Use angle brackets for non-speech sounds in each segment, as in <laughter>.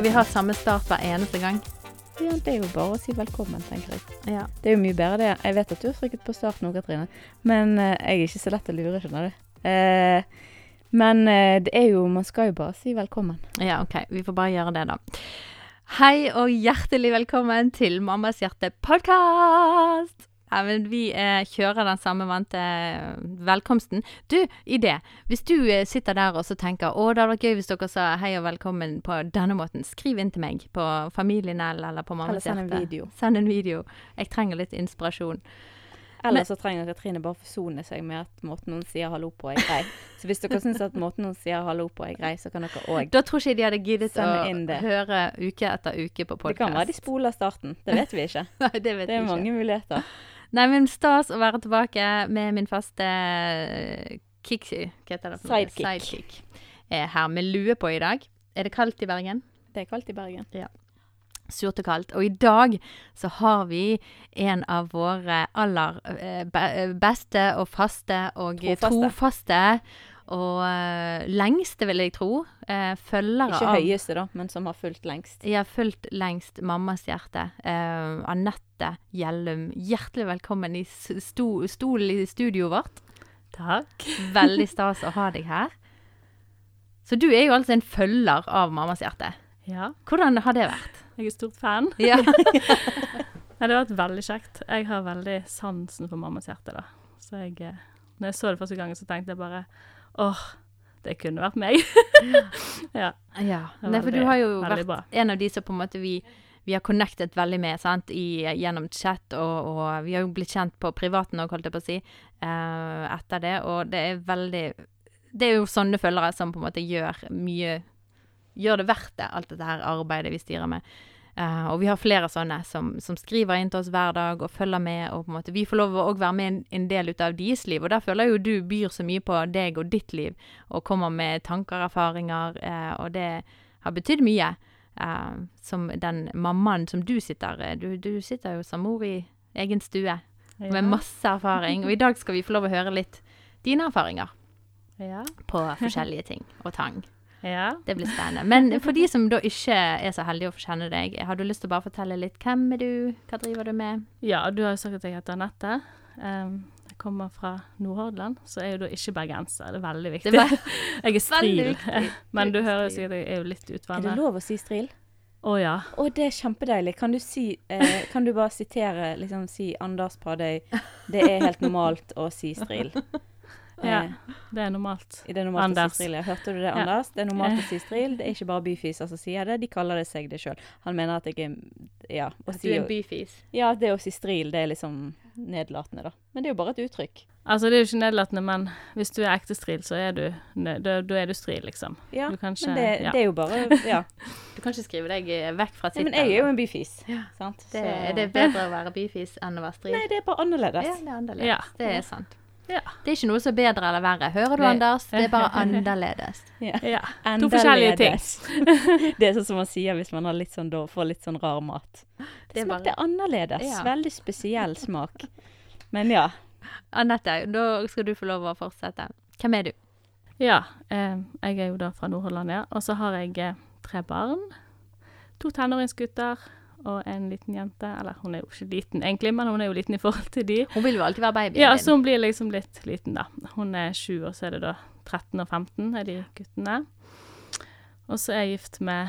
Skal vi ha samme start hver eneste gang? Ja, det er jo bare å si velkommen, tenker jeg. Ja. Det er jo mye bedre det. Jeg vet at du har trykket på start nå, Katrine, men eh, jeg er ikke så lett å lure, skjønner du. Eh, men eh, det er jo Man skal jo bare si velkommen. Ja, OK. Vi får bare gjøre det, da. Hei og hjertelig velkommen til Mammas hjerte podkast! Ja, men vi eh, kjører den samme vante eh, velkomsten. Du, idé. Hvis du eh, sitter der og så tenker å, det hadde vært gøy hvis dere sa hei og velkommen på denne måten, skriv inn til meg på Familienell eller på Eller Mammas send en hjerte. video. Send en video. Jeg trenger litt inspirasjon. Eller så trenger Katrine bare forsone seg med at måten hun sier hallo på, er grei. Så hvis dere syns at måten hun sier hallo på, er grei, så kan dere òg Da tror ikke jeg de hadde giddet å høre uke etter uke på Det kan være de spoler starten. Det vet vi ikke. <laughs> Nei, det vet Det er vi ikke. mange muligheter. Nei, men stas å være tilbake med min faste kick... Hva heter det? Sidekick. Sidekick. Er her med lue på i dag. Er det kaldt i Bergen? Det er kaldt i Bergen. Surt og kaldt. Og i dag så har vi en av våre aller eh, beste og faste og Trofaste. trofaste og eh, lengste, vil jeg tro, eh, følgere Ikke av høyeste, da, men som har fulgt lengst. Ja, fulgt lengst mammas hjerte. Uh, Anette Gjellum, hjertelig velkommen i sto, stol i studioet vårt. Takk. <laughs> Veldig stas å ha deg her. Så du er jo altså en følger av Mammas hjerte. Ja, Hvordan har det vært? jeg er stort fan. <laughs> Ja. Nei, det har vært veldig kjekt. Jeg har veldig sansen for mammas hjerte, da. Så jeg Når jeg så det første gangen, så tenkte jeg bare åh, det kunne vært meg. ja. <laughs> ja. Nei, for du har jo vært bra. en av de som på en måte vi, vi har connectet veldig med sant? I, gjennom chat, og, og vi har jo blitt kjent på privaten òg, holdt jeg på å si, uh, etter det. Og det er veldig Det er jo sånne følgere som på en måte gjør mye Gjør det verdt det, alt dette her arbeidet vi styrer med. Eh, og vi har flere sånne som, som skriver inn til oss hver dag og følger med. og på en måte Vi får lov å være med en, en del ut av deres liv. Og der føler jo du byr så mye på deg og ditt liv, og kommer med tanker og erfaringer, uh, og det har betydd mye. Uh, som den mammaen som du sitter du, du sitter jo som mor i egen stue med masse erfaring. Og i dag skal vi få lov å høre litt dine erfaringer Ja. på forskjellige ting og tang. Ja. Det blir spennende. Men <laughs> for de som da ikke er så heldige å få kjenne deg, har du lyst til å bare fortelle litt hvem er du, hva driver du med? Ja, du har jo sagt at jeg heter Anette. Um, jeg kommer fra Nordhordland, så er jeg jo da ikke bergenser. Det er veldig viktig. Er var <laughs> jeg er stril. viktig. <laughs> Men du er hører jo sikkert at jeg er jo litt Er det lov å si stril? Å ja. Oh, det er kjempedeilig. Kan du si eh, Kan du bare sitere liksom si Anders Padøy Det er helt normalt å si stril. Ja. Eh, Det er normalt. det er normalt Anders. å si. Ja. Hørte du det, Ja. Det er normalt å si <laughs> stril. Det er ikke bare byfiser som sier det, de kaller det seg det sjøl. Han mener at jeg er Ja. Å si, du er en byfis. ja, det å si stril, det er liksom nedlatende, da. Men det er jo bare et uttrykk. Altså, det er jo ikke nedlatende, men hvis du er ekte stril, så er du Da, da er du stril, liksom. Ja, Du kan ikke men det, ja. det er jo bare Ja. <laughs> Du kan ikke skrive deg eh, vekk fra ja men jeg er jo en byfis, Ja. sant. det, Så- Er bedre å være byfis enn å være stril. Nei, det er bare annerledes. Ja, det er annerledes. Ja. Det er sant. Ja. Det er ikke noe som er bedre eller verre. Hører du. Anders? Det er bare <laughs> annerledes. Ja. ja. To forskjellige ting. <laughs> Det er sånn som man sier hvis man har litt sånn, da, får litt sånn rar mat. Det Det smakte bare- annerledes. Ja. Veldig spesiell smak. Men ja. Anette, da skal du få lov å fortsette. Hvem er du? Ja, eh, jeg er jo da fra Nordhordland, ja. Og så har jeg eh, tre barn. To tenåringsgutter og en liten jente. Eller hun er jo ikke liten egentlig, men hun er jo liten i forhold til de. Hun vil jo alltid være babyen Ja, din. så hun blir liksom litt liten, da. Hun er sju, og så er det da 13 og 15 er de guttene. Og så er jeg gift med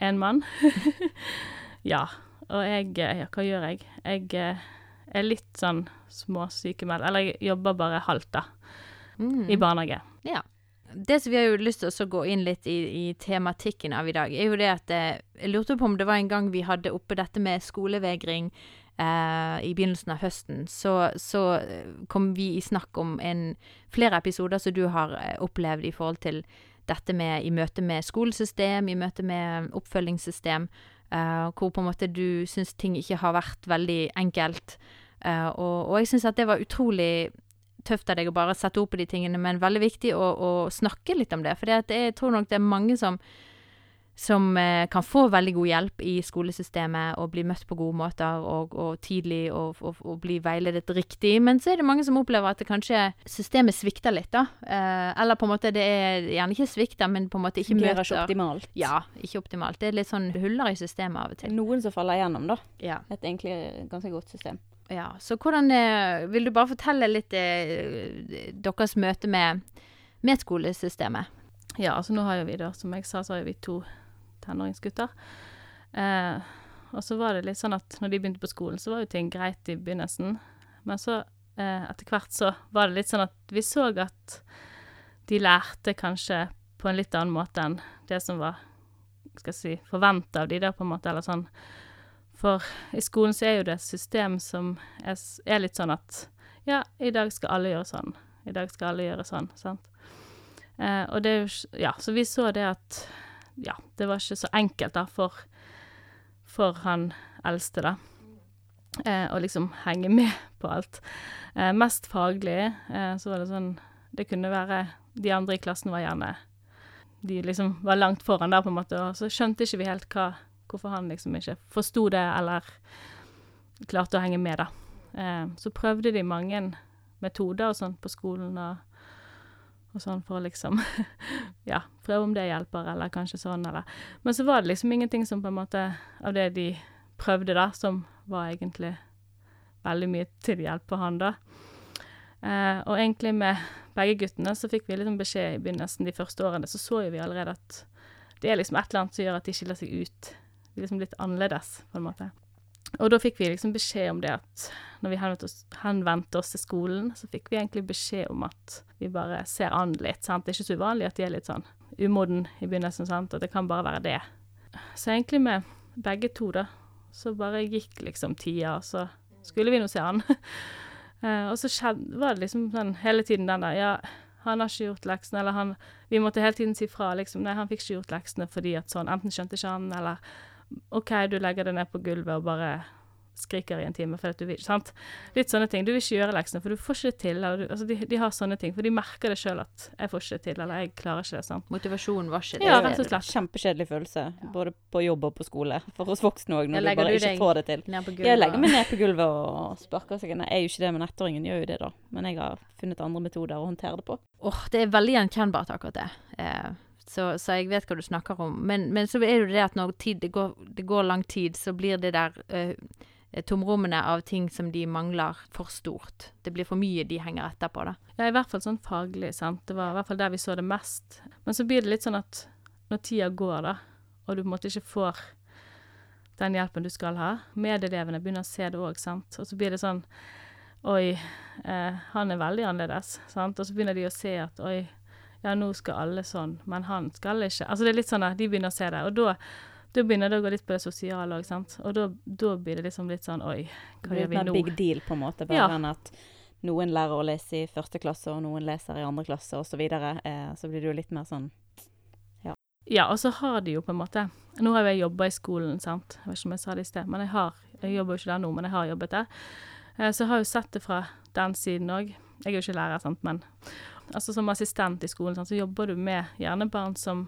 en mann. <laughs> ja. Og jeg Ja, hva gjør jeg? Jeg eh, er litt sånn småsykemeldt. Eller jeg jobber bare halvt, da. Mm. I barnehage. Ja. Det som vi har jo lyst til å gå inn litt i, i tematikken av i dag, er jo det at eh, Jeg lurte på om det var en gang vi hadde oppe dette med skolevegring eh, i begynnelsen av høsten. Så, så eh, kom vi i snakk om en, flere episoder som du har eh, opplevd i forhold til dette med i møte med skolesystem, i møte med oppfølgingssystem, eh, hvor på en måte du syns ting ikke har vært veldig enkelt. Eh, og, og jeg syns at det var utrolig tøft av deg å bare sette ord på de tingene, men veldig viktig å, å snakke litt om det. For jeg tror nok det er mange som som eh, kan få veldig god hjelp i skolesystemet og bli møtt på gode måter og, og tidlig og, og, og bli veiledet riktig. Men så er det mange som opplever at kanskje systemet svikter litt, da. Eh, eller på en måte det er gjerne ikke svikter, men på en måte ikke Fungerer møter ikke optimalt. Ja, ikke optimalt. Det er litt sånn huller i systemet av og til. Noen som faller igjennom, da. Ja. Et egentlig ganske godt system. Ja. Så hvordan eh, Vil du bare fortelle litt eh, deres møte med, med skolesystemet? Ja, altså nå har jo vi da, som jeg sa, så har vi to tenåringsgutter. Eh, og så var det litt sånn at når de begynte på skolen, så var jo ting greit i begynnelsen. Men så eh, etter hvert så var det litt sånn at vi så at de lærte kanskje på en litt annen måte enn det som var skal jeg si, forventa av de da, på en måte, eller sånn. For i skolen så er jo det et system som er, er litt sånn at ja, i dag skal alle gjøre sånn. I dag skal alle gjøre sånn, sant. Eh, og det er jo Ja, så vi så det at Ja, det var ikke så enkelt, da, for, for han eldste, da. Eh, å liksom henge med på alt. Eh, mest faglig eh, så var det sånn Det kunne være De andre i klassen var gjerne De liksom var langt foran der, på en måte, og så skjønte ikke vi helt hva Hvorfor han liksom ikke forsto det, eller klarte å henge med, da. Eh, så prøvde de mange metoder og sånn på skolen og og sånn for å liksom <laughs> Ja, prøve om det hjelper, eller kanskje sånn, eller Men så var det liksom ingenting som på en måte Av det de prøvde, da, som var egentlig veldig mye til hjelp for han, da. Eh, og egentlig med begge guttene så fikk vi liksom beskjed i begynnelsen de første årene, så så jo vi allerede at det er liksom et eller annet som gjør at de skiller seg ut. Liksom litt annerledes, på en måte. Og da fikk vi liksom beskjed om det at når vi henvendte oss, henvendte oss til skolen, så fikk vi egentlig beskjed om at vi bare ser an litt, sant. Det er ikke så uvanlig at de er litt sånn umoden i begynnelsen, sant, og det kan bare være det. Så egentlig med begge to, da, så bare gikk liksom tida, og så skulle vi nå se an. <laughs> Eh, og så skjedde, var det liksom sånn hele tiden den der Ja, han har ikke gjort leksene, eller han Vi måtte hele tiden si fra, liksom. Nei, han fikk ikke gjort leksene fordi at sånn Enten skjønte ikke han, eller OK, du legger det ned på gulvet og bare skriker i en time fordi du vil Sant? Litt sånne ting. Du vil ikke gjøre leksene, for du får ikke det til. Eller du, altså de, de har sånne ting, for de merker det sjøl at 'jeg får ikke det til', eller 'jeg klarer ikke det'. sant? Motivasjonen var ikke det. Ja, Det rett og en slett. Kjempekjedelig følelse, både på jobb og på skole. For oss voksne òg, når du bare du ikke får det til. Jeg legger meg ned på gulvet og sparker seg Nei, Jeg er jo ikke det, men ettåringen gjør jo det, da. Men jeg har funnet andre metoder å håndtere det på. Åh, det er veldig gjenkjennbart, akkurat det. Eh, så, så jeg vet hva du snakker om. Men, men så er det jo det at når tid, det, går, det går lang tid, så blir det der eh, tomrommene av ting som de mangler, for stort. Det blir for mye de henger etter på, da. Ja, i hvert fall sånn faglig, sant. Det var i hvert fall der vi så det mest. Men så blir det litt sånn at når tida går, da, og du på en måte ikke får den hjelpen du skal ha, medelevene begynner å se det òg, sant. Og så blir det sånn Oi, eh, han er veldig annerledes, sant. Og så begynner de å se at oi, ja, nå skal alle sånn, men han skal ikke. Altså det er litt sånn at de begynner å se det, og da da begynner det å gå litt på det sosiale òg, sant. Og da, da blir det liksom litt sånn oi, hva gjør vi nå? Det blir en big deal, på en måte, bare Ja. enn at noen lærer å lese i første klasse, og noen leser i andre klasse, og så videre. Eh, så blir det jo litt mer sånn Ja, ja, og så har de jo på en måte Nå har jeg jobba i skolen, sant. Jeg vet ikke om jeg sa det i sted, men jeg har Jeg jobber jo ikke der nå, men jeg har jobbet der. Eh, Så jeg har jo sett det fra den siden òg. Jeg er jo ikke lærer, sant, men altså som assistent i skolen, så jobber du med gjerne barn som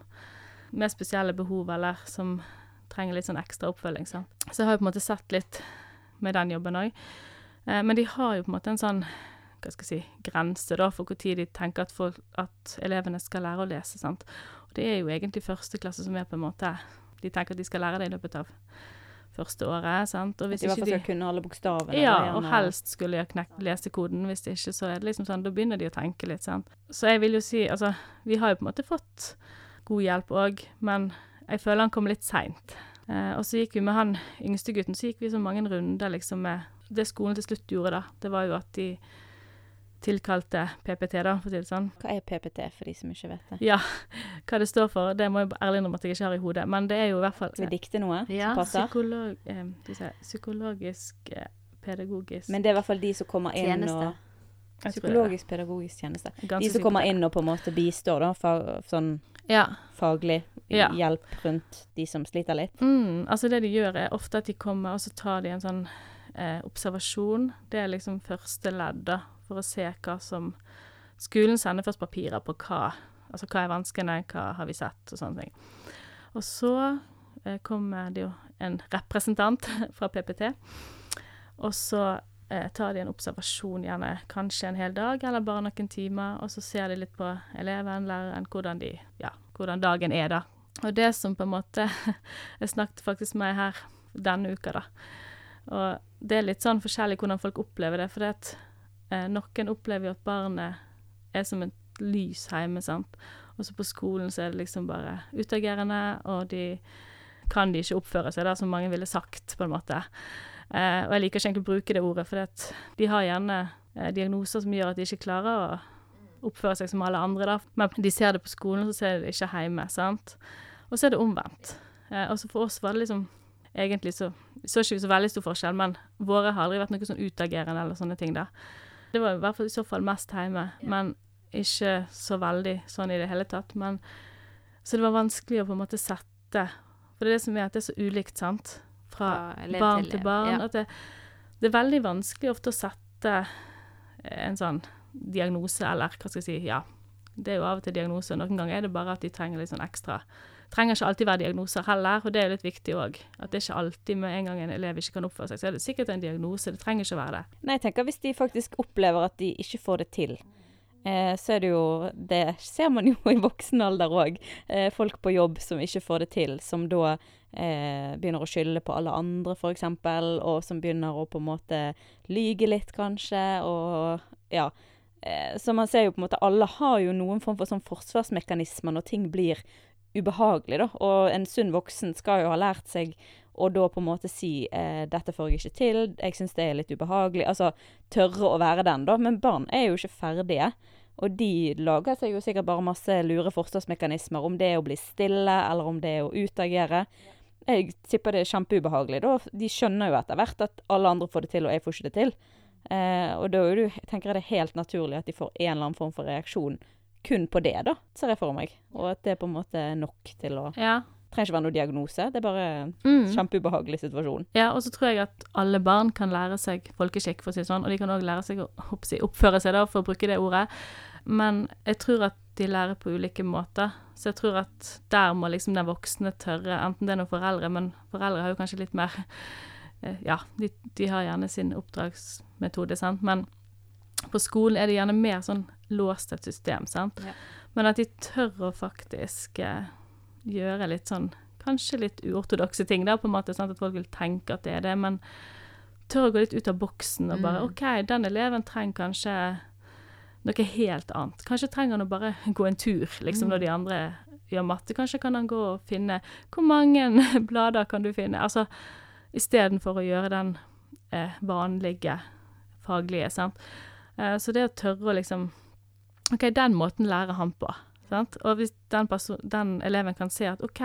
med spesielle behov, eller som trenger litt sånn ekstra oppfølging, sant. Så jeg har jo på en måte sett litt med den jobben òg. Men de har jo på en måte en sånn hva skal jeg si, grense da, for når de tenker at, folk, at elevene skal lære å lese. sant? Og det er jo egentlig første klasse som er på en måte De tenker at de skal lære det i løpet av første året. sant? Og At hvis de i hvert fall de skal kunne alle bokstavene. ja, eller og helst skulle jeg knekt lesekoden. Hvis det ikke, så er det liksom sånn, da begynner de å tenke litt, sant. Så jeg vil jo si, altså, vi har jo på en måte fått god hjelp òg, men jeg føler han kom litt seint. Eh, og så gikk vi med han yngste gutten, så gikk vi så mange runder liksom med Det skolen til slutt gjorde, da, det var jo at de tilkalte PPT, da, for å si det sånn. Hva er PPT, for de som ikke vet det? Ja, hva det står for, det må jeg ærlig innrømme at jeg ikke har i hodet, men det er jo i hvert fall Skal vi dikte noe? Ja, som passer? psykolog, eh, psykologisk, eh, pedagogisk Men det er i hvert fall de som kommer inn Tjeneste. og Psykologisk pedagogisk tjeneste. Ganske De som kommer inn og på en måte bistår, da, fag, sånn Ja. faglig Ja. hjelp rundt de som sliter litt. Mm, altså det de gjør er ofte at de kommer, og så tar de en sånn eh, observasjon. Det er liksom første ledd, da, for å se hva som Skolen sender først papirer på hva Altså hva er vanskene, hva har vi sett, og sånne ting. Og så eh, kommer det jo en representant <laughs> fra PPT, og så eh, tar de en observasjon, gjerne kanskje en hel dag, eller bare noen timer, og så ser de litt på eleven, læreren, hvordan, de, ja, hvordan dagen er, da. Og det som på en måte <laughs> Jeg snakket faktisk med her denne uka, da. Og det er litt sånn forskjellig hvordan folk opplever det, for det at eh, noen opplever jo at barnet er som et lys hjemme, sant. Og så på skolen så er det liksom bare utagerende, og de kan de ikke oppføre seg, da, som mange ville sagt, på en måte. Eh, og jeg liker ikke egentlig å bruke det ordet, for de har gjerne eh, diagnoser som gjør at de ikke klarer å oppføre seg som alle andre, da. Men de ser det på skolen, så ser de det ikke hjemme, sant. Og så er det omvendt. Eh, og så for oss var det liksom Egentlig så så ikke vi så veldig stor forskjell, men våre har aldri vært noe sånn utagerende eller sånne ting, da. Det var i hvert fall i så fall mest hjemme, men ikke så veldig sånn i det hele tatt. Men Så det var vanskelig å på en måte sette For det er det som er at det er så ulikt, sant. Fra Fra barn til til barn. ja. At det, det er veldig vanskelig ofte å sette en sånn diagnose, eller hva skal jeg si, ja. Det er jo av og til diagnose, og noen ganger er det bare at de trenger litt sånn ekstra Trenger ikke alltid være diagnoser heller, og det er litt viktig òg. At det ikke alltid med en gang en elev ikke kan oppføre seg, så er det sikkert en diagnose. Det trenger ikke å være det. Nei, jeg tenker hvis de faktisk opplever at de ikke får det til, eh, så er det jo Det ser man jo i voksen alder òg. Eh, folk på jobb som ikke får det til, som da eh, begynner å skylde på alle andre, f.eks., og som begynner å på en måte lyge litt, kanskje, og ja. Eh, så man ser jo på en måte Alle har jo noen form for sånn forsvarsmekanismer når ting blir ubehagelig, da. Og en sunn voksen skal jo ha lært seg å da på en måte si eh, 'dette får jeg ikke til', 'jeg syns det er litt ubehagelig'. Altså tørre å være den, da. Men barn er jo ikke ferdige. Og de lager seg jo sikkert bare masse lure forsvarsmekanismer, om det er å bli stille, eller om det er å utagere. Jeg tipper det er kjempeubehagelig, da. De skjønner jo etter hvert at alle andre får det til, og jeg får ikke det til. Eh, og da er det tenker det er helt naturlig at de får en eller annen form for reaksjon kun på det, da, ser jeg for meg. Og at det er på en måte nok til å Ja. Trenger ikke være noe diagnose, det er bare en Mm. kjempeubehagelig situasjon. Ja, og så tror jeg at alle barn kan lære seg folkeskikk, for å si det sånn, og de kan òg lære seg å oppføre seg, da, for å bruke det ordet. Men jeg tror at de lærer på ulike måter. Så jeg tror at der må liksom den voksne tørre, enten det er noen foreldre, men foreldre har jo kanskje litt mer eh, Ja, de, de har gjerne sin oppdragsmetode, sant, men på skolen er det gjerne mer sånn låst et system, sant. Ja. Men at de tør å faktisk eh, gjøre litt sånn Kanskje litt uortodokse ting, da, på en måte, sant? at folk vil tenke at det er det, men tør å gå litt ut av boksen og bare Mm. OK, den eleven trenger kanskje noe helt annet. Kanskje trenger han å bare <laughs> gå en tur, liksom, Mm. når de andre gjør matte. Kanskje kan han gå og finne Hvor mange <laughs> blader kan du finne? Altså istedenfor å gjøre den eh, vanlige faglige, sant. Eh, så det å tørre å liksom OK, den måten lærer han på. Sant? Og hvis den, den eleven kan se at OK,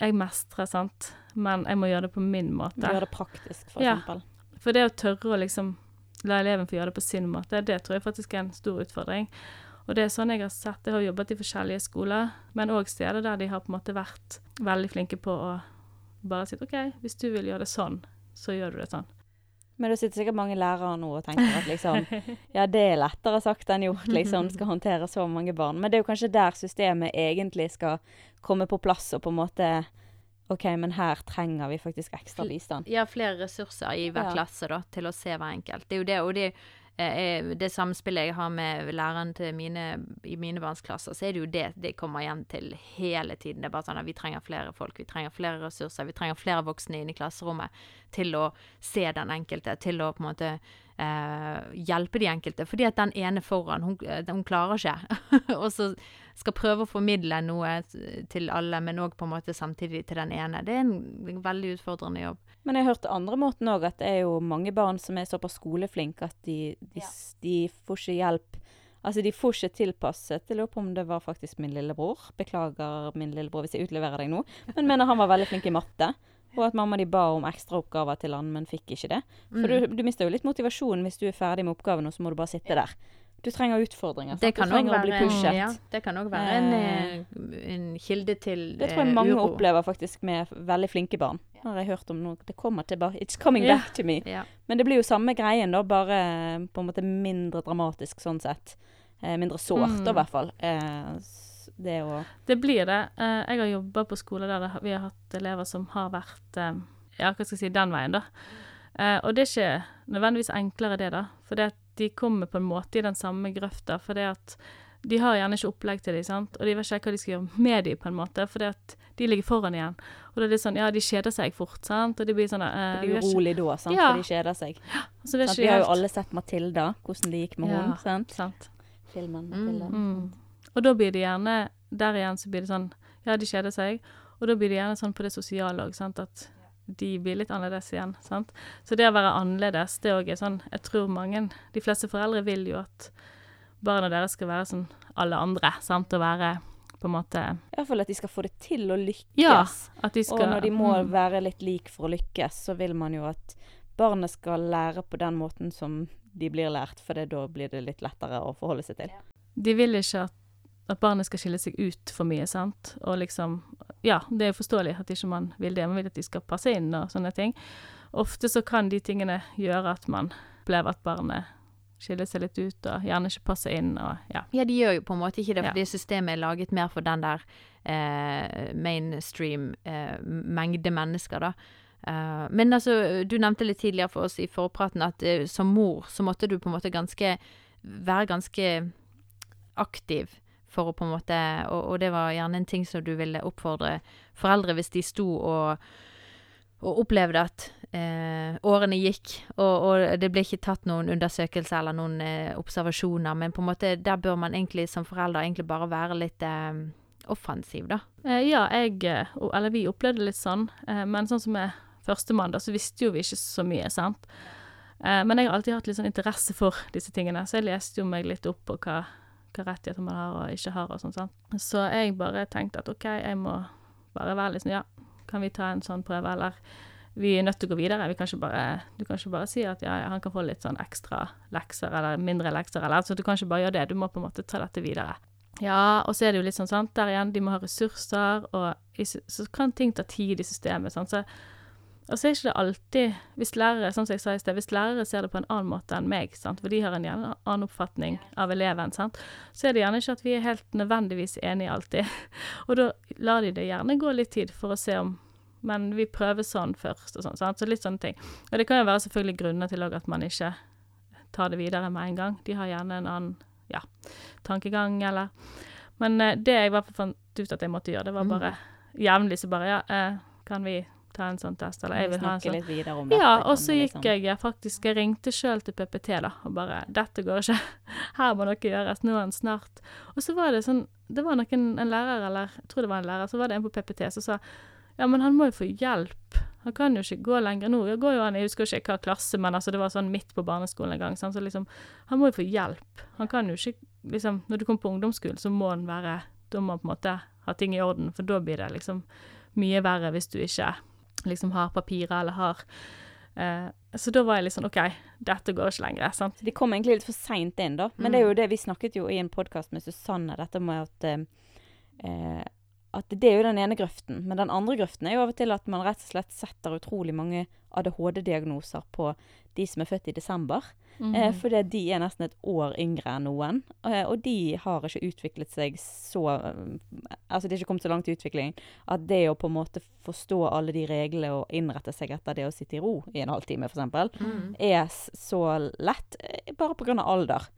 jeg mestrer, sant, men jeg må gjøre det på min måte. Gjøre det praktisk, for Ja. eksempel. For det å tørre å liksom la eleven få gjøre det på sin måte, det tror jeg faktisk er en stor utfordring. Og det er sånn jeg har sett, jeg har jobbet i forskjellige skoler, men òg steder der de har på en måte vært veldig flinke på å bare si OK, hvis du vil gjøre det sånn, så gjør du det sånn. Men det sitter sikkert mange lærere nå og tenker at liksom <laughs> Ja, det er lettere sagt enn gjort, liksom. Skal håndtere så mange barn. Men det er jo kanskje der systemet egentlig skal komme på plass og på en måte OK, men her trenger vi faktisk ekstra bistand. Ja, flere ressurser i hver Ja. klasse da, til å se hver enkelt. Det er jo det, og det, det samspillet jeg har med læreren til mine, i mine barns klasser, så er det jo det det kommer igjen til hele tiden. Det er bare sånn at vi trenger flere folk, vi trenger flere ressurser, vi trenger flere voksne inn i klasserommet til å se den enkelte, til å på en måte eh, hjelpe de enkelte. Fordi at den ene foran, hun, eh, hun klarer ikke. <laughs> og så skal prøve å formidle noe til alle, men òg på en måte samtidig til den ene. Det er en veldig utfordrende jobb. Men jeg hørte andre måten òg, at det er jo mange barn som er såpass skoleflinke at de, de, ja. de får ikke hjelp. Altså, de får ikke tilpasset. Jeg lurer på om det var faktisk min lillebror. Beklager, min lillebror, hvis jeg utleverer deg nå. Men mener han var veldig flink i matte. Og at mamma de ba om ekstraoppgaver til han, men fikk ikke det. For Mm. du, du mister jo litt motivasjon hvis du er ferdig med oppgaven, og så må du bare sitte der. Du trenger utfordringer. Det kan du trenger være, ja, det kan også være en, eh, en kilde til uro. Det tror jeg eh, mange uro. opplever faktisk med veldig flinke barn. Har jeg hørt om noe Det kommer tilbake. It's coming Ja. back to me. Ja. Men det blir jo samme greien, da, bare eh, på en måte mindre dramatisk sånn sett. Eh, mindre sårt, Mm. da, i hvert fall. Eh, det òg? Det blir det. Eh, jeg har jobba på skole der vi har hatt elever som har vært eh, Ja, hva skal jeg si, den veien, da. Eh, og det er ikke nødvendigvis enklere, det, da. For det at de kommer på en måte i den samme grøfta. For det at de har gjerne ikke opplegg til dem, sant. Og de vet ikke hva de skal gjøre med dem, på en måte. For det at de ligger foran igjen. Og da er det sånn Ja, de kjeder seg fort, sant. Og de blir sånn eh, Det blir urolig da, sant? Ja. for de kjeder seg. Så vet Sant? ikke Vi har jo alle sett Matilda, hvordan det gikk med Ja. henne. sant? Sant. Filmen Mm. Mm. Og da blir det gjerne Der igjen så blir det sånn Ja, de kjeder seg. Og da blir det gjerne sånn på det sosiale òg, sant, at de blir litt annerledes igjen. sant. Så det å være annerledes, det òg er sånn Jeg tror mange De fleste foreldre vil jo at barna deres skal være som alle andre, sant, og være på en måte Iallfall at de skal få det til å lykkes. Ja, at de skal Og når de må mm. være litt lik for å lykkes, så vil man jo at barnet skal lære på den måten som de blir lært, for det, da blir det litt lettere å forholde seg til. De vil ikke at, at barnet skal skille seg ut for mye, sant. Og liksom Ja, det er forståelig at ikke man vil det. Man vil at de skal passe inn og sånne ting. Ofte så kan de tingene gjøre at man opplever at barnet skiller seg litt ut og gjerne ikke passer inn og ja. Ja, de gjør jo på en måte ikke det, Ja. fordi systemet er laget mer for den der eh, mainstream eh, mengde mennesker, da. Uh, men altså, du nevnte litt tidligere for oss i forpraten at uh, som mor så måtte du på en måte ganske være ganske aktiv for å på en måte og, og det var gjerne en ting som du ville oppfordre foreldre hvis de sto og og opplevde at eh, årene gikk, og, og det ble ikke tatt noen undersøkelser eller noen eh, observasjoner, men på en måte der bør man egentlig som forelder egentlig bare være litt eh, offensiv, da. Eh, ja, jeg eh, Eller vi opplevde det litt sånn, eh, men sånn som med førstemann, da, så visste jo vi ikke så mye, sant. Men jeg har alltid hatt litt sånn interesse for disse tingene, så jeg leste jo meg litt opp på hva, hva rettigheter man har og ikke har og sånn. Så jeg bare tenkte at OK, jeg må bare være litt sånn Ja, kan vi ta en sånn prøve, eller vi er nødt til å gå videre. Vi kan ikke bare, du kan ikke bare si at ja, han kan få litt sånn ekstra lekser, eller mindre lekser, eller så du kan ikke bare gjøre det. Du må på en måte ta dette videre. Ja, og så er det jo litt sånn, sant, der igjen, de må ha ressurser, og så kan ting ta tid i systemet, sant, så og så er ikke det alltid Hvis lærere som jeg sa i sted, hvis lærere ser det på en annen måte enn meg, sant? for de har en annen oppfatning av eleven, sant? så er det gjerne ikke at vi er helt nødvendigvis enige alltid. <laughs> Og da lar de det gjerne gå litt tid for å se om Men vi prøver sånn først, og sånn. Sant? Så litt sånne ting. Og det kan jo være selvfølgelig grunner til òg at man ikke tar det videre med en gang. De har gjerne en annen ja, tankegang, eller Men eh, det jeg i hvert fall fant ut at jeg måtte gjøre, det var Mm. bare jevnlig så bare Ja, eh, kan vi ta en sånn test, eller jeg vil ha en sånn litt videre om dette. ja, og så gikk liksom- jeg faktisk Jeg ringte sjøl til PPT, da, og bare 'Dette går ikke. <laughs> Her må noe gjøres. Nå er han snart.' Og så var det sånn Det var noen En lærer, eller jeg tror det var en lærer, så var det en på PPT som sa 'Ja, men han må jo få hjelp. Han kan jo ikke gå lenger nå.' Jeg går jo an, jeg husker ikke hva klasse, men altså det var sånn midt på barneskolen en gang. Så liksom Han må jo få hjelp. Han kan jo ikke liksom Når du kommer på ungdomsskolen, så må han være Da må han på en måte ha ting i orden, for da blir det liksom mye verre hvis du ikke liksom har papirer eller har eh, Så da var jeg litt sånn OK, dette går ikke lenger. sant? Så de kom egentlig litt for seint inn, da. Men det er jo det vi snakket jo i en podkast med Susanne, dette med at eh, eh, at det er jo den ene grøften. Men den andre grøften er jo av og til at man rett og slett setter utrolig mange ADHD-diagnoser på de som er født i desember. Mhm. Eh, fordi de er nesten et år yngre enn noen. Eh, og de har ikke utviklet seg så eh, Altså de har ikke kommet så langt i utviklingen at det å på en måte forstå alle de reglene og innrette seg etter det å sitte i ro i en halvtime, f.eks., Mm. er så lett eh, bare pga. alder.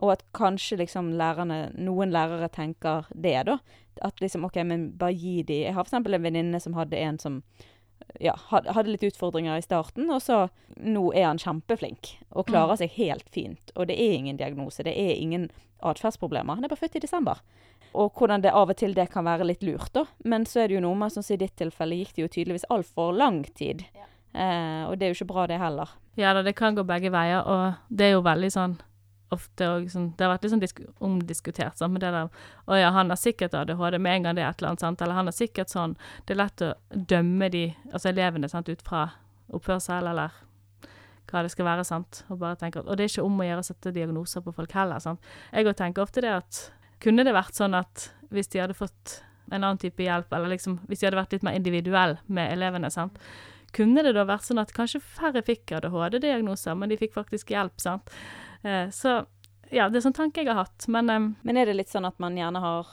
Og at kanskje liksom lærerne Noen lærere tenker det, da. At liksom OK, men bare gi de Jeg har f.eks. en venninne som hadde en som ja, hadde litt utfordringer i starten, og så nå er han kjempeflink og klarer seg helt fint. Og det er ingen diagnose, det er ingen atferdsproblemer. Han er bare født i desember. Og hvordan det av og til det kan være litt lurt, da. Men så er det jo noe med, sånn som i ditt tilfelle, gikk det jo tydeligvis altfor lang tid. Eh, og det er jo ikke bra, det heller. Ja da, det kan gå begge veier, og det er jo veldig sånn ofte òg sånn, Det har vært litt sånn disk omdiskutert, sånn, med det der Å ja, han har sikkert ADHD med en gang det er et eller annet, sant, eller han har sikkert sånn Det er lett å dømme de, altså elevene, sant, ut fra oppførsel eller hva det skal være, sant, og bare tenke Og det er ikke om å gjøre å sette diagnoser på folk heller, sant. Jeg òg tenker ofte det at Kunne det vært sånn at hvis de hadde fått en annen type hjelp, eller liksom hvis de hadde vært litt mer individuell med elevene, sant, kunne det da vært sånn at kanskje færre fikk ADHD-diagnoser, men de fikk faktisk hjelp, sant. Eh, så ja, det er sånn tanke jeg har hatt, men um, Men er det litt sånn at man gjerne har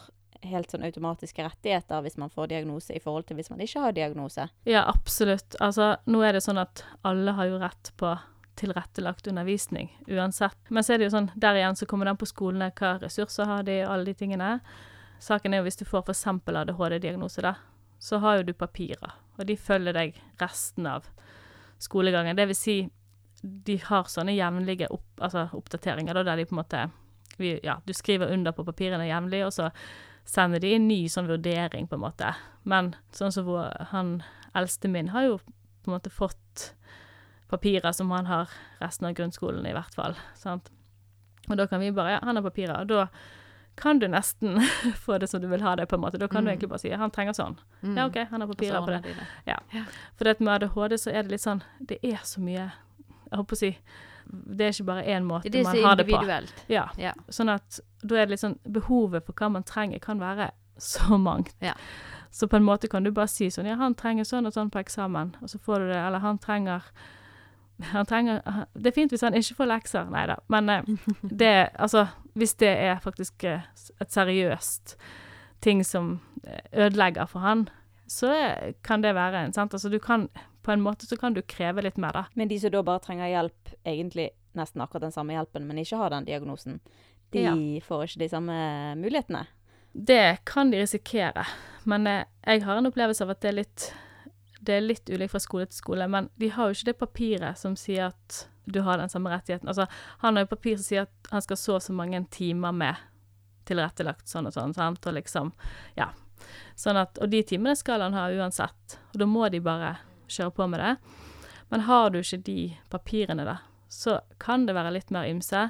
helt sånn automatiske rettigheter hvis man får diagnose, i forhold til hvis man ikke har diagnose? Ja, absolutt. Altså, nå er det sånn at alle har jo rett på tilrettelagt undervisning, uansett. Men så er det jo sånn, der igjen så kommer den på skolene, hva ressurser har de, og alle de tingene. Saken er jo hvis du får f.eks. ADHD-diagnose, da, så har jo du papirer, og de følger deg resten av skolegangen. Det vil si, de har sånne jevnlige opp, altså oppdateringer, da, der de på en måte vi, Ja, du skriver under på papirene jevnlig, og så sender de en ny sånn vurdering, på en måte. Men sånn som hvor han eldste min har jo på en måte fått papirer som han har resten av grunnskolen, i hvert fall. Sant? Og da kan vi bare Ja, han har papirer. Og da kan du nesten <laughs> få det som du vil ha det, på en måte. Da kan du Mm. egentlig bare si han trenger sånn. Mm. Ja, OK, han har papirer på det. det. Ja. For det med ADHD så er det litt sånn Det er så mye Jeg håper å si Det er ikke bare én måte Det man har det på. Ja. Ja. Sånn at da er det litt sånn Behovet for hva man trenger, kan være så <laughs> mangt. Ja. Så på en måte kan du bare si sånn Ja, han trenger sånn og sånn på eksamen, og så får du det. Eller han trenger <laughs> han trenger Det er fint hvis han ikke får lekser. Nei da. Men eh, <laughs> det Altså, hvis det er faktisk eh, et seriøst ting som eh, ødelegger for han, så kan det være en sant? Altså, du kan På en måte så kan du kreve litt mer, da. Men de som da bare trenger hjelp, egentlig nesten akkurat den samme hjelpen, men ikke har den diagnosen, de Ja. får ikke de samme mulighetene. Det kan de risikere, men eh, jeg har en opplevelse av at det er litt det er litt ulikt fra skole til skole, men de har jo ikke det papiret som sier at du har den samme rettigheten. Altså, han har jo papir som sier at han skal så og så mange timer med tilrettelagt sånn og sånn, sant, og liksom, ja. Sånn at, og de timene skal han ha uansett, og da må de bare kjøre på med det. Men har du ikke de papirene da, så kan det være litt mer ymse,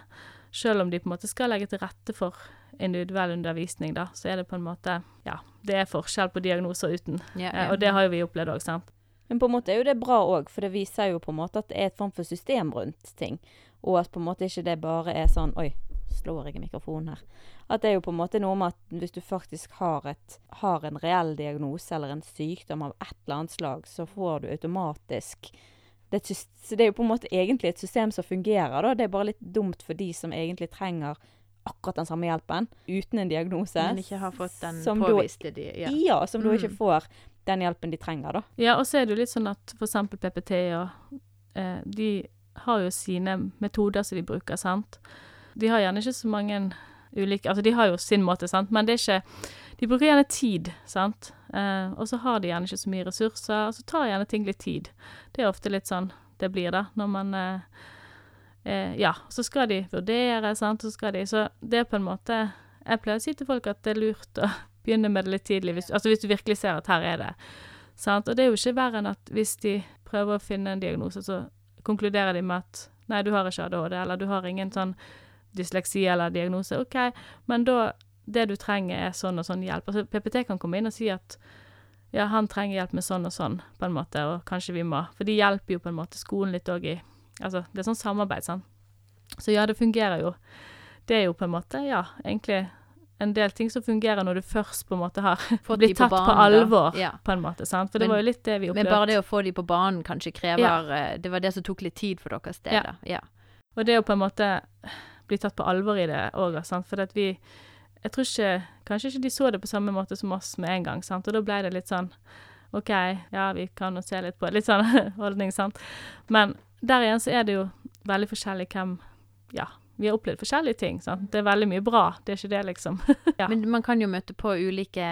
selv om de på en måte skal legge til rette for individuell undervisning, da, så er det på en måte Ja, det er forskjell på diagnoser uten. Ja, Eh, ja. og det har jo vi opplevd òg, sant. Men på en måte er jo det bra òg, for det viser jo på en måte at det er et form for system rundt ting. Og at på en måte ikke det bare er sånn Oi, slår jeg i mikrofonen her? At det er jo på en måte noe med at hvis du faktisk har, et, har en reell diagnose eller en sykdom av et eller annet slag, så får du automatisk det, så det er jo på en måte egentlig et system som fungerer, da. Det er bare litt dumt for de som egentlig trenger akkurat den samme hjelpen, uten en diagnose. Men ikke har fått den påviste de. Ja. Ja, som da ikke Mm. får den hjelpen de trenger, da. Ja, og så er det jo litt sånn at eksempel PPT-er, eh, De har jo sine metoder som de bruker, sant. De har gjerne ikke så mange ulike Altså, de har jo sin måte, sant, men det er ikke De bruker gjerne tid, sant. Eh, og så har de gjerne ikke så mye ressurser, og så tar gjerne ting litt tid. Det er ofte litt sånn det blir, da, når man eh, eh, Ja, så skal de vurdere, sant, så skal de Så det er på en måte Jeg pleier å si til folk at det er lurt å <laughs> begynne med det litt tidlig, hvis, altså hvis du virkelig ser at her er det Sant? Og det er jo ikke verre enn at hvis de prøver å finne en diagnose, så konkluderer de med at nei, du har ikke ADHD, eller du har ingen sånn dysleksi eller diagnose. OK, men da Det du trenger, er sånn og sånn hjelp. Altså PPT kan komme inn og si at ja, han trenger hjelp med sånn og sånn, på en måte, og kanskje vi må For de hjelper jo på en måte skolen litt òg i Altså, det er sånn samarbeid, sant. Så ja, det fungerer jo. Det er jo på en måte, ja, egentlig en del ting som fungerer når du først på en måte har <laughs> Fått blitt tatt på, banen, på alvor, Ja. på en måte. sant? For det Men- var jo litt det vi opplevde. Men bare det å få de på banen kanskje krever ja. Det var det som tok litt tid for deres del, Ja. Ja. Og det å på en måte bli tatt på alvor i det òg. For at vi Jeg tror ikke Kanskje ikke de så det på samme måte som oss med en gang, sant. Og da ble det litt sånn OK, ja, vi kan jo se litt på. Litt sånn <laughs> holdning, sant. Men der igjen så er det jo veldig forskjellig hvem Ja, vi har opplevd forskjellige ting, sant. Det er veldig mye bra, det er ikke det, liksom. <laughs> Ja. Men man kan jo møte på ulike,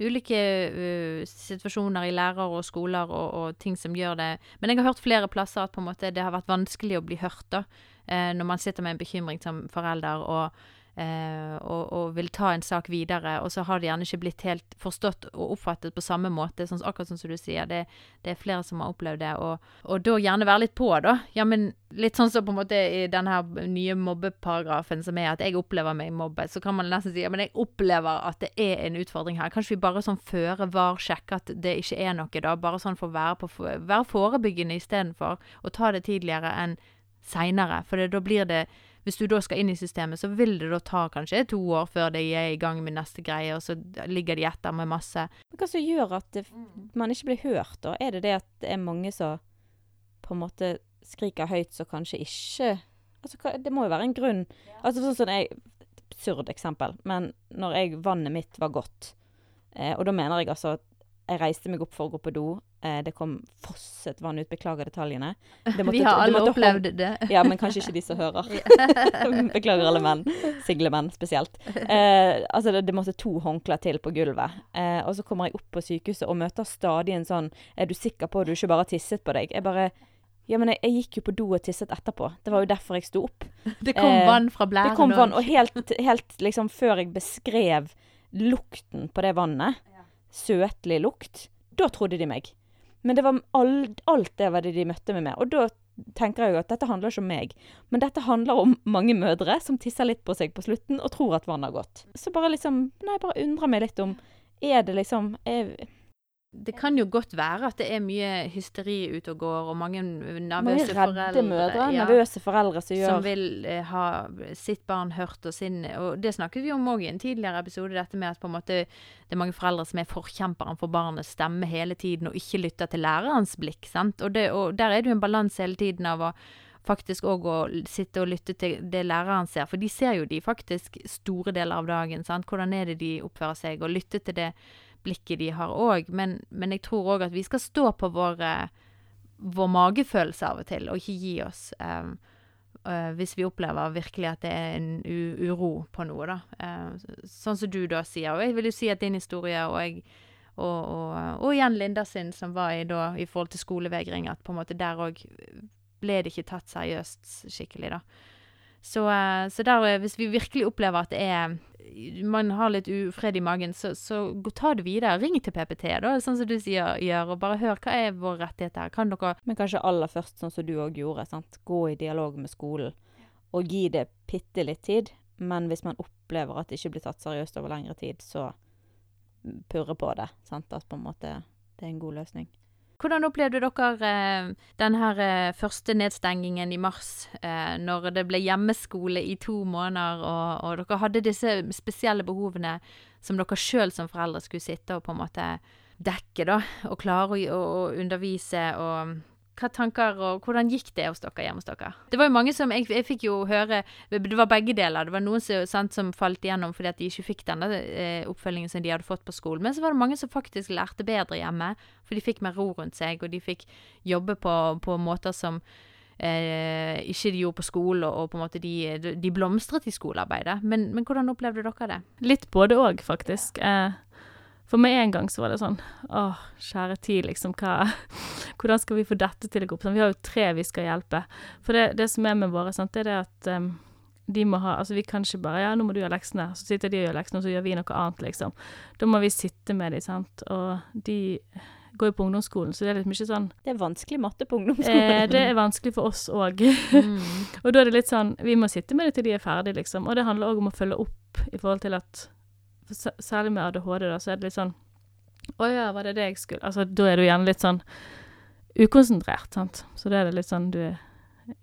ulike uh, situasjoner i lærer og skoler og, og ting som gjør det Men jeg har hørt flere plasser at måte det har vært vanskelig å bli hørt, da. Eh, når man sitter med en bekymring som forelder og, eh, og, og vil ta en sak videre, og så har det gjerne ikke blitt helt forstått og oppfattet på samme måte, sånn, akkurat sånn som du sier. Det, det er flere som har opplevd det, og, og da gjerne være litt på, da. Ja, men litt sånn som på en måte i den her nye mobbeparagrafen som er at jeg opplever meg mobbet, så kan man nesten si ja, men jeg opplever at det er en utfordring her. Kanskje vi bare sånn føre var sjekke at det ikke er noe, da. Bare sånn for å være, på, være forebyggende istedenfor å ta det tidligere enn seinere. For det, da blir det Hvis du da skal inn i systemet, så vil det da ta kanskje to år før de er i gang med neste greie, og så ligger de etter med masse Men hva som gjør at det, man ikke blir hørt, da? Er det det at det er mange som på en måte skriker høyt, så kanskje ikke Altså, hva, det må jo være en grunn. Altså sånn som jeg absurd eksempel, men når jeg, vannet mitt var godt, eh, og da mener jeg altså jeg reiste meg opp for å gå på do, eh, det kom fosset vann ut, beklager detaljene. Det <laughs> måtte- Vi har alle det opplevd det. Ja, men kanskje ikke de som hører. <laughs> Beklager alle menn. Siglemenn spesielt. Eh, altså, det, det måtte to håndklær til på gulvet. Eh, og så kommer jeg opp på sykehuset og møter stadig en sånn Er du sikker på at du ikke bare har tisset på deg? Jeg bare Ja, men jeg, jeg gikk jo på do og tisset etterpå. Det var jo derfor jeg sto opp. <laughs> Det kom Eh, vann fra blæren. Det kom vann, og- helt, helt liksom før jeg beskrev lukten på det vannet, søtlig lukt, da trodde de meg. Men det var all, alt det var det de møtte meg med. Og da tenker jeg jo at dette handler ikke om meg, men dette handler om mange mødre som tisser litt på seg på slutten og tror at vannet har gått. Så bare liksom Nei, bare undrer meg litt om Er det liksom er, Det kan jo godt være at det er mye hysteri ute og går, og mange Mange nervøse redde foreldre mødre, ja, nervøse foreldre som gjør som vil eh, ha sitt barn hørt og sin Og det snakket vi om òg i en tidligere episode, dette med at måte det er mange foreldre som er forkjemperen for barnets stemme hele tiden, og ikke lytter til lærerens blikk. sant? Og, det, og der er det jo en balanse hele tiden av å faktisk òg å sitte og lytte til det læreren ser, for de ser jo de faktisk store deler av dagen. sant? Hvordan er det de oppfører seg, og lytte til det blikket de har òg. Men, men jeg tror òg at vi skal stå på vår, eh, vår magefølelse av og til, og ikke gi oss. Um, uh, hvis vi opplever virkelig at det er en uro på noe, da. Uh, sånn som du da sier. Og jeg vil jo si at din historie og jeg og, og, og igjen Linda sin, som var i, da, i forhold til skolevegring, at på en måte der òg ble det ikke tatt seriøst skikkelig, da. Så, eh, så der, eh, hvis vi virkelig opplever at det er Man har litt ufred i magen, så, så ta det videre. Ring til PPT, da, sånn som du sier, gjør, og bare hør hva er vår rettighet her. Kan dere Men kanskje aller først, sånn som du òg gjorde, sant? gå i dialog med skolen. Og gi det bitte litt tid. Men hvis man opplever at det ikke blir tatt seriøst over lengre tid, så purre på det. Sant? At på en måte det er en god løsning. Hvordan opplevde dere eh, den her eh, første nedstengingen i mars, eh, når det ble hjemmeskole i to måneder, og, og dere hadde disse spesielle behovene som dere sjøl som foreldre skulle sitte og på en måte dekke, da, og klare å, å undervise og hva tanker og hvordan gikk det hos dere hjemme hos dere? Det var jo mange som Jeg, jeg fikk jo høre Det var begge deler. Det var noen som, sant, som falt igjennom fordi at de ikke fikk denne eh, oppfølgingen som de hadde fått på skolen. Men så var det mange som faktisk lærte bedre hjemme, for de fikk mer ro rundt seg, og de fikk jobbe på, på måter som eh, ikke de gjorde på skolen, og, på en måte de, de blomstret i skolearbeidet. Men, men hvordan opplevde dere det? Litt både òg, faktisk. Eh, for med en gang så var det sånn Åh, kjære tid, liksom. Hva <laughs> Hvordan skal vi få dette til å gå opp? Sånn, vi har jo tre vi skal hjelpe. For det, det som er med våre, sant, det er det at um, de må ha Altså, vi kan ikke bare Ja, nå må du gjøre leksene. Så sitter de og gjør leksene, og så gjør vi noe annet, liksom. Da må vi sitte med dem, sant. Og de går jo på ungdomsskolen, så det er litt mye sånn Det er vanskelig matte på ungdomsskolen. eh, Det er vanskelig for oss òg. Mm. <laughs> Og da er det litt sånn Vi må sitte med det til de er ferdige, liksom. Og det handler òg om å følge opp i forhold til at Særlig med ADHD, da, så er det litt sånn Å ja, var det det jeg skulle Altså, da er du gjerne litt sånn ukonsentrert, sant. Så da er det litt sånn du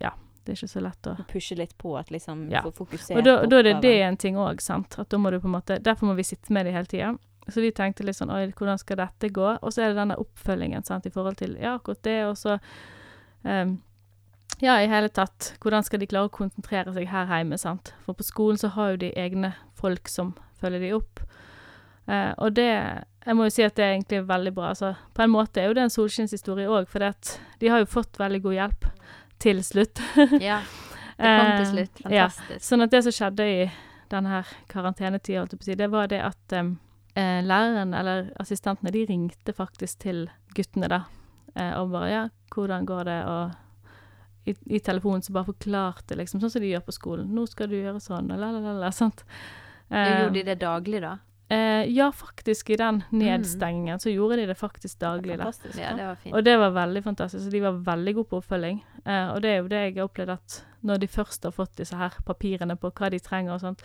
Ja, det er ikke så lett å Pushe litt på at liksom Ja. få fokusert Og da, da er det det en ting òg, sant. At da må du på en måte Derfor må vi sitte med det hele tida. Så vi tenkte litt sånn Oi, hvordan skal dette gå? Og så er det denne oppfølgingen, sant, i forhold til Ja, akkurat det, og så um, Ja, i hele tatt. Hvordan skal de klare å konsentrere seg her hjemme, sant. For på skolen så har jo de egne folk som følger de opp. Eh, og det Jeg må jo si at det er egentlig veldig bra. Altså, på en måte er jo det en solskinnshistorie òg, for de har jo fått veldig god hjelp til slutt. <laughs> Ja. Det kom til Eh, slutt. ja. Fantastisk. Sånn at det som skjedde i denne her karantenetida, det var det at um, eh, læreren, eller assistentene, de ringte faktisk til guttene, da. Og bare Ja, hvordan går det? Og i, i telefonen så bare forklarte, liksom, sånn som de gjør på skolen. 'Nå skal du gjøre sånn', og la, la, la, la. Sant. Eh, Gjorde de det daglig, da? eh, ja, faktisk, i den nedstengingen så gjorde de det faktisk daglig, da. Ja, det var fint. Og det var veldig fantastisk. Så de var veldig gode på oppfølging. Eh, og det er jo det jeg har opplevd at når de først har fått disse her papirene på hva de trenger og sånt,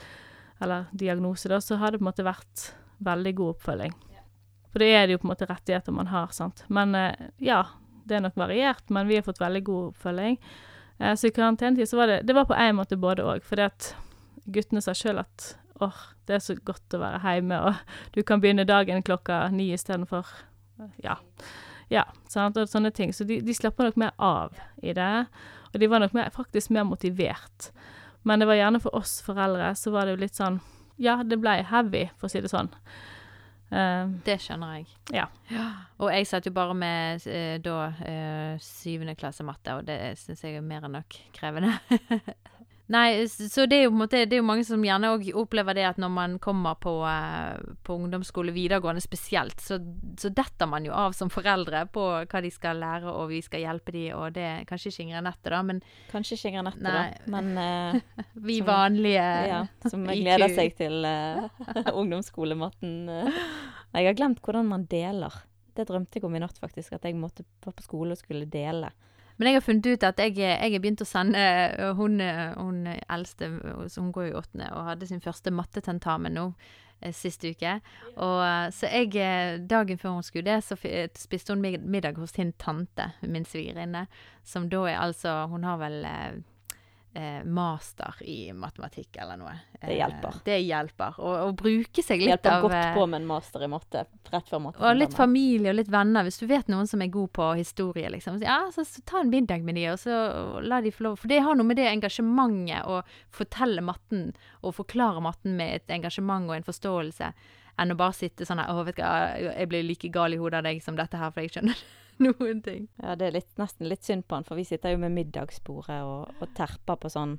eller diagnose, da, så har det på en måte vært veldig god oppfølging. For det er det jo på en måte rettigheter man har, sant. Men eh, ja, det er nok variert, men vi har fått veldig god oppfølging. Eh, så i karantenetid så var det Det var på en måte både òg, fordi at guttene sa sjøl at åh, det er så godt å være hjemme, og du kan begynne dagen klokka ni istedenfor ja. Ja, sant, og sånne ting. Så de, de slapper nok mer av i det. Og de var nok mer, faktisk mer motivert. Men det var gjerne for oss foreldre, så var det jo litt sånn Ja, det ble heavy, for å si det sånn. Uh, Det skjønner jeg. Ja. Og jeg satt jo bare med eh, da eh, syvende klasse matte, og det syns jeg er mer enn nok krevende. <laughs> Nei, så det er jo på en måte Det er jo mange som gjerne òg opplever det at når man kommer på, eh, på ungdomsskole, videregående spesielt, så, så detter man jo av som foreldre på hva de skal lære, og vi skal hjelpe de, og det kanskje ikke Ingrid Anette, da, men Kanskje ikke Ingrid Anette, da, men <laughs> uh, vi Som- vanlige ja, som <laughs> gleder seg til <laughs> uh, ungdomsskolematten. eh. Jeg har glemt hvordan man deler. Det drømte jeg om i natt, faktisk. At jeg måtte være på skole og skulle dele. Men jeg har funnet ut at jeg, jeg har begynt å sende øh, Hun, øh, hun eldste, hun går i åttende, og hadde sin første mattetentamen nå eh, sist uke. Og eh, så jeg eh, Dagen før hun skulle det, så eh, spiste hun middag hos sin tante, min svigerinne, som da er altså Hun har vel eh, eh, master i matematikk eller noe. Det hjelper. Eh, det hjelper. Og, og bruke seg litt Hjelper av godt eh, på med en master i matte rett før matte. og litt familie og litt venner. Hvis du vet noen som er god på historie, liksom. Så, ja, så, så ta en middag med de, og så la de få lov. For det har noe med det engasjementet å fortelle matten og forklare matten med et engasjement og en forståelse, enn å bare sitte sånn her Å, vet du hva, jeg blir like gal i hodet av deg som dette her, for jeg skjønner <laughs> noen ting. Ja, det er litt, nesten litt synd på han, for vi sitter jo med middagsbordet og, og terper på sånn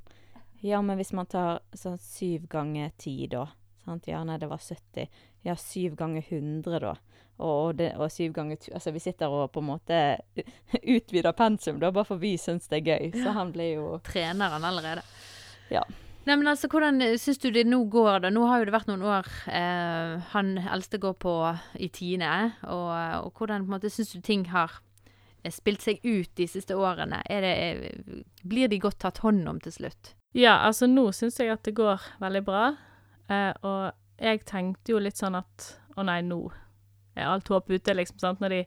Ja, men hvis man tar sånn syv ganger ti, da. Sant? Ja, nei, det var 70. Ja, syv ganger 100, da. Og, det, og syv ganger Altså, vi sitter og på en måte <laughs> utvider pensum, da, bare for vi syns det er gøy. Så han blir jo Trener han allerede. Ja. Nei, men altså, Hvordan syns du det nå går? da? Nå har jo det vært noen år eh, han eldste går på i tiende. Og, og hvordan på syns du ting har eh, spilt seg ut de siste årene? Det, er, blir de godt tatt hånd om til slutt? Ja, altså nå syns jeg at det går veldig bra. Eh, og jeg tenkte jo litt sånn at å nei, nå er alt håp ute, liksom. sant? Når de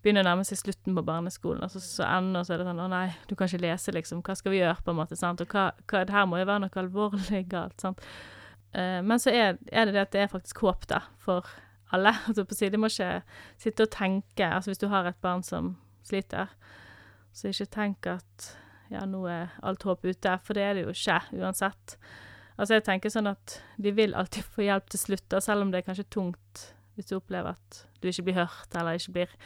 begynner å nærme seg slutten på barneskolen, og så, så ender så er det sånn å nei, du kan ikke lese, liksom. Hva skal vi gjøre, på en måte? sant? Og hva, hva, det her må jo være noe alvorlig <laughs> galt, sant. Uh, men så er, er det det at det er faktisk håp, da, for alle. <laughs> Altså på side, De må ikke sitte og tenke Altså hvis du har et barn som sliter, så ikke tenk at ja, nå er alt håp ute, for det er det jo ikke, uansett. Altså, jeg tenker sånn at de vil alltid få hjelp til slutt, da, selv om det er kanskje tungt hvis du opplever at du ikke blir hørt, eller ikke blir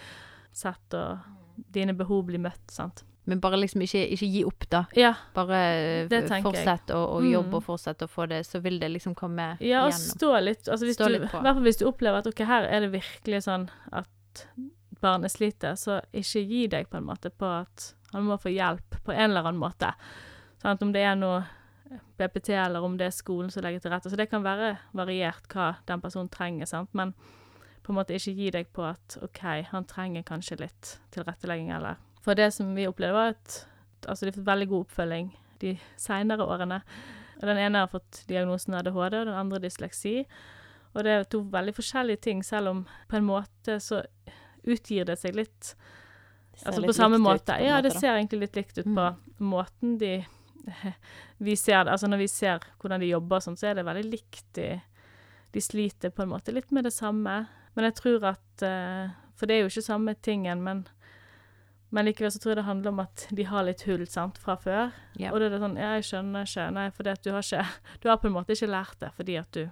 sett, og dine behov blir møtt, sant. Men bare liksom ikke, ikke gi opp, da. Ja, Bare eh, fortsett å, å Mm. jobbe og fortsett å få det, så vil det liksom komme igjennom. ja og gjennom. stå litt, altså Stå du, litt i på. hvert fall hvis du opplever at ok, her er det virkelig sånn at barnet sliter, så ikke gi deg på en måte på at han må få hjelp på en eller annen måte. Sånn Om det er noe BPT, eller om det er skolen som legger til rette. Så det kan være variert hva den personen trenger, sant. Men på en måte ikke gi deg på at OK, han trenger kanskje litt tilrettelegging, eller For det som vi opplevde, var at altså, de har fått veldig god oppfølging de seinere årene. Og den ene har fått diagnosen ADHD, og den andre dysleksi. Og det er to veldig forskjellige ting, selv om på en måte så utgir det seg litt Altså på samme måte. på Ja, det ser egentlig litt likt ut på måten de <laughs> Vi ser Altså når vi ser hvordan de jobber sånn, så er det veldig likt. De, de sliter på en måte litt med det samme. Men jeg tror at eh, For det er jo ikke samme tingen, men men likevel så tror jeg det handler om at de har litt hull, sant, fra før. Ja. Og da er det sånn Ja, jeg skjønner ikke. Nei, fordi du har ikke <laughs> Du har på en måte ikke lært det fordi at du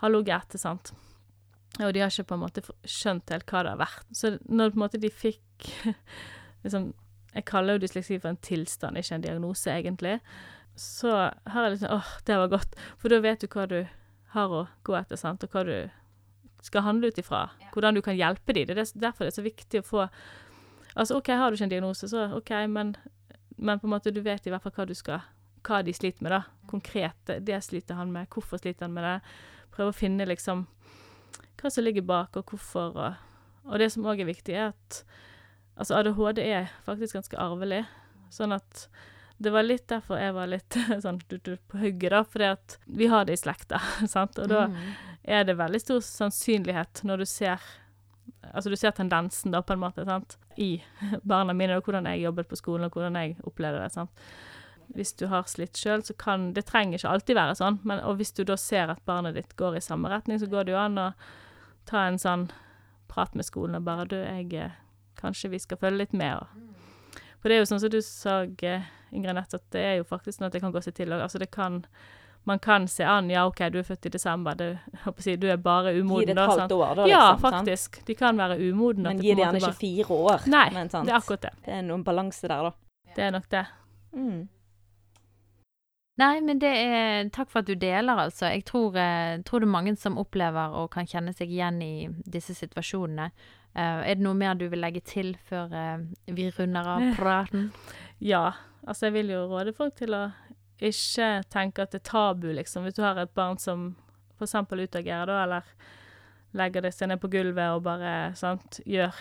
har ligget etter, sant. Og de har ikke på en måte skjønt helt hva det har vært. Så når på en måte de fikk <laughs> liksom Jeg kaller jo dysleksi for en tilstand, ikke en diagnose, egentlig. Så har jeg liksom åh, det var godt. For da vet du hva du har å gå etter, sant, og hva du skal handle ut ifra. Hvordan du kan hjelpe dem. Det er derfor det er så viktig å få Altså, OK, har du ikke en diagnose, så OK, men, men på en måte du vet i hvert fall hva du skal Hva de sliter med, da. Konkret. Det, det sliter han med. Hvorfor sliter han med det? Prøve å finne liksom hva som ligger bak, og hvorfor. Og, og det som òg er viktig, er at altså ADHD er faktisk ganske arvelig. Sånn at det var litt derfor jeg var litt <laughs> sånn du, du, på hugget, da. Fordi at vi har det i slekta, <laughs> sant. Og da Mm. Er det veldig stor sannsynlighet når du ser Altså du ser tendensen, da, på en måte, sant, i <laughs> barna mine, og hvordan jeg jobbet på skolen, og hvordan jeg opplevde det. sant. Hvis du har slitt sjøl, så kan Det trenger ikke alltid være sånn, men og hvis du da ser at barnet ditt går i samme retning, så går det jo an å ta en sånn prat med skolen og bare Du, jeg eh, Kanskje vi skal følge litt med, og For det er jo sånn som du sa Ingrid Nett, at det er jo faktisk sånn at det kan gå seg til òg. Altså det kan Man kan se an Ja, OK, du er født i desember. Det, si, du er bare Gi det et halvt år, da. Ja, liksom, Ja, faktisk. De kan være umodne. Men gi det gjerne ikke fire år. Nei, men, sant? det er akkurat det. Det er noen balanse der, da. Det er nok det. Mm. Nei, men det er Takk for at du deler, altså. Jeg tror, eh, tror det er mange som opplever og kan kjenne seg igjen i disse situasjonene. Eh, er det noe mer du vil legge til før eh, vi runder av <laughs> praten? Ja. Altså, jeg vil jo råde folk til å ikke tenke at det er tabu, liksom. Hvis du har et barn som eksempel utagerer, da, eller legger det seg ned på gulvet og bare sant, gjør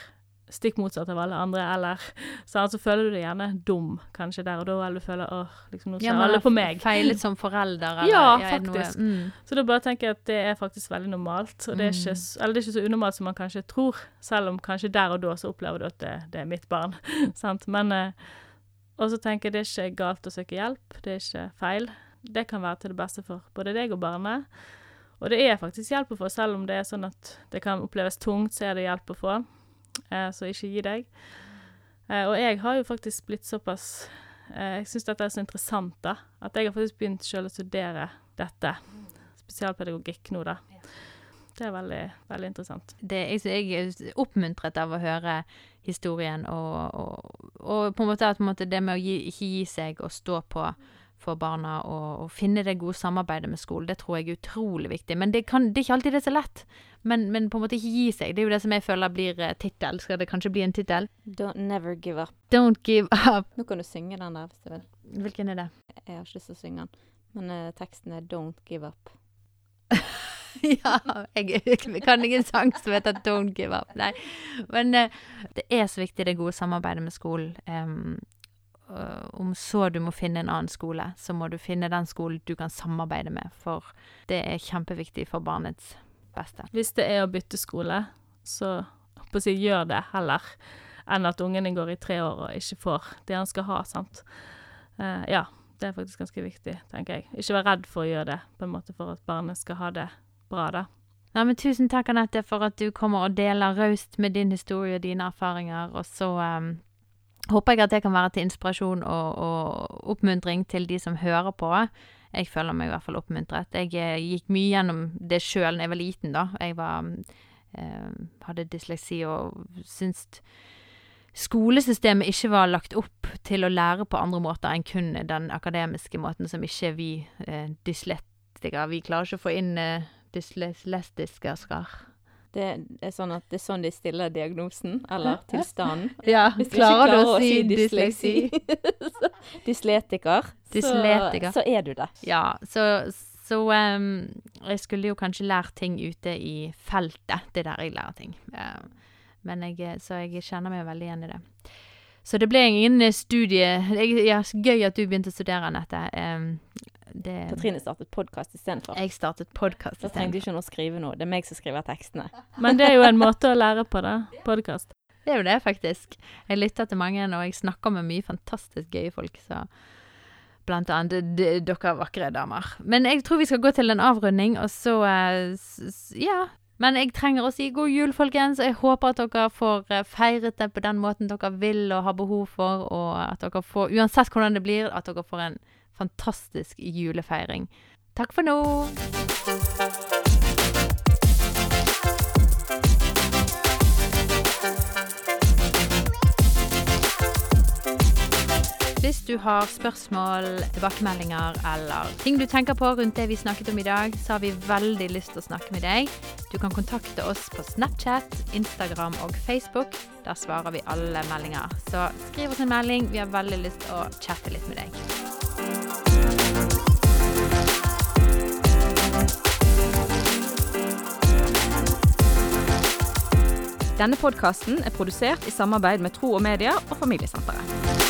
stikk motsatt av alle andre, eller sant, så føler du deg gjerne dum kanskje der og da, eller du føler åh, liksom nå ser alle på meg. Feilet som forelder, eller Ja, faktisk. noe-. Mm. Så da bare tenker jeg at det er faktisk veldig normalt. Og det er, ikke, Mm. eller det er ikke så unormalt som man kanskje tror, selv om kanskje der og da så opplever du at det, det er mitt barn. <laughs> sant? Men eh, Og så tenker jeg det er ikke galt å søke hjelp. Det er ikke feil. Det kan være til det beste for både deg og barnet. Og det er faktisk hjelp å få, selv om det er sånn at det kan oppleves tungt, så er det hjelp å få. Eh, så ikke gi deg. Eh, og jeg har jo faktisk blitt såpass eh, Jeg syns dette er så interessant, da. At jeg har faktisk begynt sjøl å studere dette spesialpedagogikk nå, da. Det er veldig, veldig interessant. det, jeg, jeg er oppmuntret av å høre historien, og, og, og på en måte at på en måte det med å gi, ikke gi seg og stå på for barna og, og finne det gode samarbeidet med skolen, det tror jeg er utrolig viktig. Men det, kan, det er ikke alltid det er så lett. Men, men på en måte ikke gi seg. Det er jo det som jeg føler blir uh, tittel. Skal det kanskje bli en tittel? Don't never give up. Don't give up. Nå kan du synge den der hvis du vil. Hvilken er det? Jeg har ikke lyst til å synge den. Men uh, teksten er 'Don't give up'. <laughs> <laughs> ja, jeg, kan ingen sang som heter Don't give up. Nei. Men eh, det er så viktig det gode samarbeidet med skolen. Um, om så du må finne en annen skole, så må du finne den skolen du kan samarbeide med, for det er kjempeviktig for barnets beste. Hvis det er å bytte skole, så håper jeg gjør det heller enn at ungen din går i tre år og ikke får det han skal ha, sant. Uh, ja, det er faktisk ganske viktig, tenker jeg. Ikke vær redd for å gjøre det, på en måte for at barnet skal ha det bra, da. Nei, men tusen takk, Anette, for at du kommer og deler raust med din historie og dine erfaringer, og så um, håper jeg at det kan være til inspirasjon og, og oppmuntring til de som hører på. Jeg føler meg i hvert fall oppmuntret. Jeg eh, gikk mye gjennom det sjøl da jeg var liten, da. Jeg var, eh, hadde dysleksi og syntes skolesystemet ikke var lagt opp til å lære på andre måter enn kun den akademiske måten som ikke vi eh, dyslektikere Vi klarer ikke å få inn eh, dyslestiske skar. Det er sånn at det er sånn de stiller diagnosen, eller <laughs> tilstanden. Ja, Hvis du klarer du ikke å si dysleksi? Dysletiker, <laughs> Dysletiker. Så, så er du det. Ja, så, så um, jeg skulle jo kanskje lært ting ute i feltet. Det er der jeg lærer ting. Eh, men jeg, eh, så jeg kjenner meg veldig igjen i det. Så det ble ingen studie jeg, ja, Gøy at du begynte å studere, Anette. Em, det, Katrine startet podkast istedenfor. jeg startet podkast Da trengte du ikke noe å skrive noe. Det er meg som skriver tekstene. <laughs> Men det er jo en måte å lære på, da. Podkast. Det er jo det, faktisk. Jeg lytter til mange, og jeg snakker med mye fantastisk gøye folk, så Blant annet dere vakre damer. Men jeg tror vi skal gå til en avrunding, og så eh, Ja. Men jeg trenger å si god jul, folkens. Jeg håper at dere får eh, feiret det på den måten dere vil og har behov for, og at dere får, uansett hvordan det blir, at dere får en fantastisk julefeiring. Takk for nå! Hvis du har spørsmål, tilbakemeldinger eller ting du tenker på rundt det vi snakket om i dag, så har vi veldig lyst til å snakke med deg. Du kan kontakte oss på Snapchat, Instagram og Facebook. Der svarer vi alle meldinger. Så skriv oss en melding. Vi har veldig lyst til å chatte litt med deg. Denne podkasten er produsert i samarbeid med Tro og Media og Familiesenteret.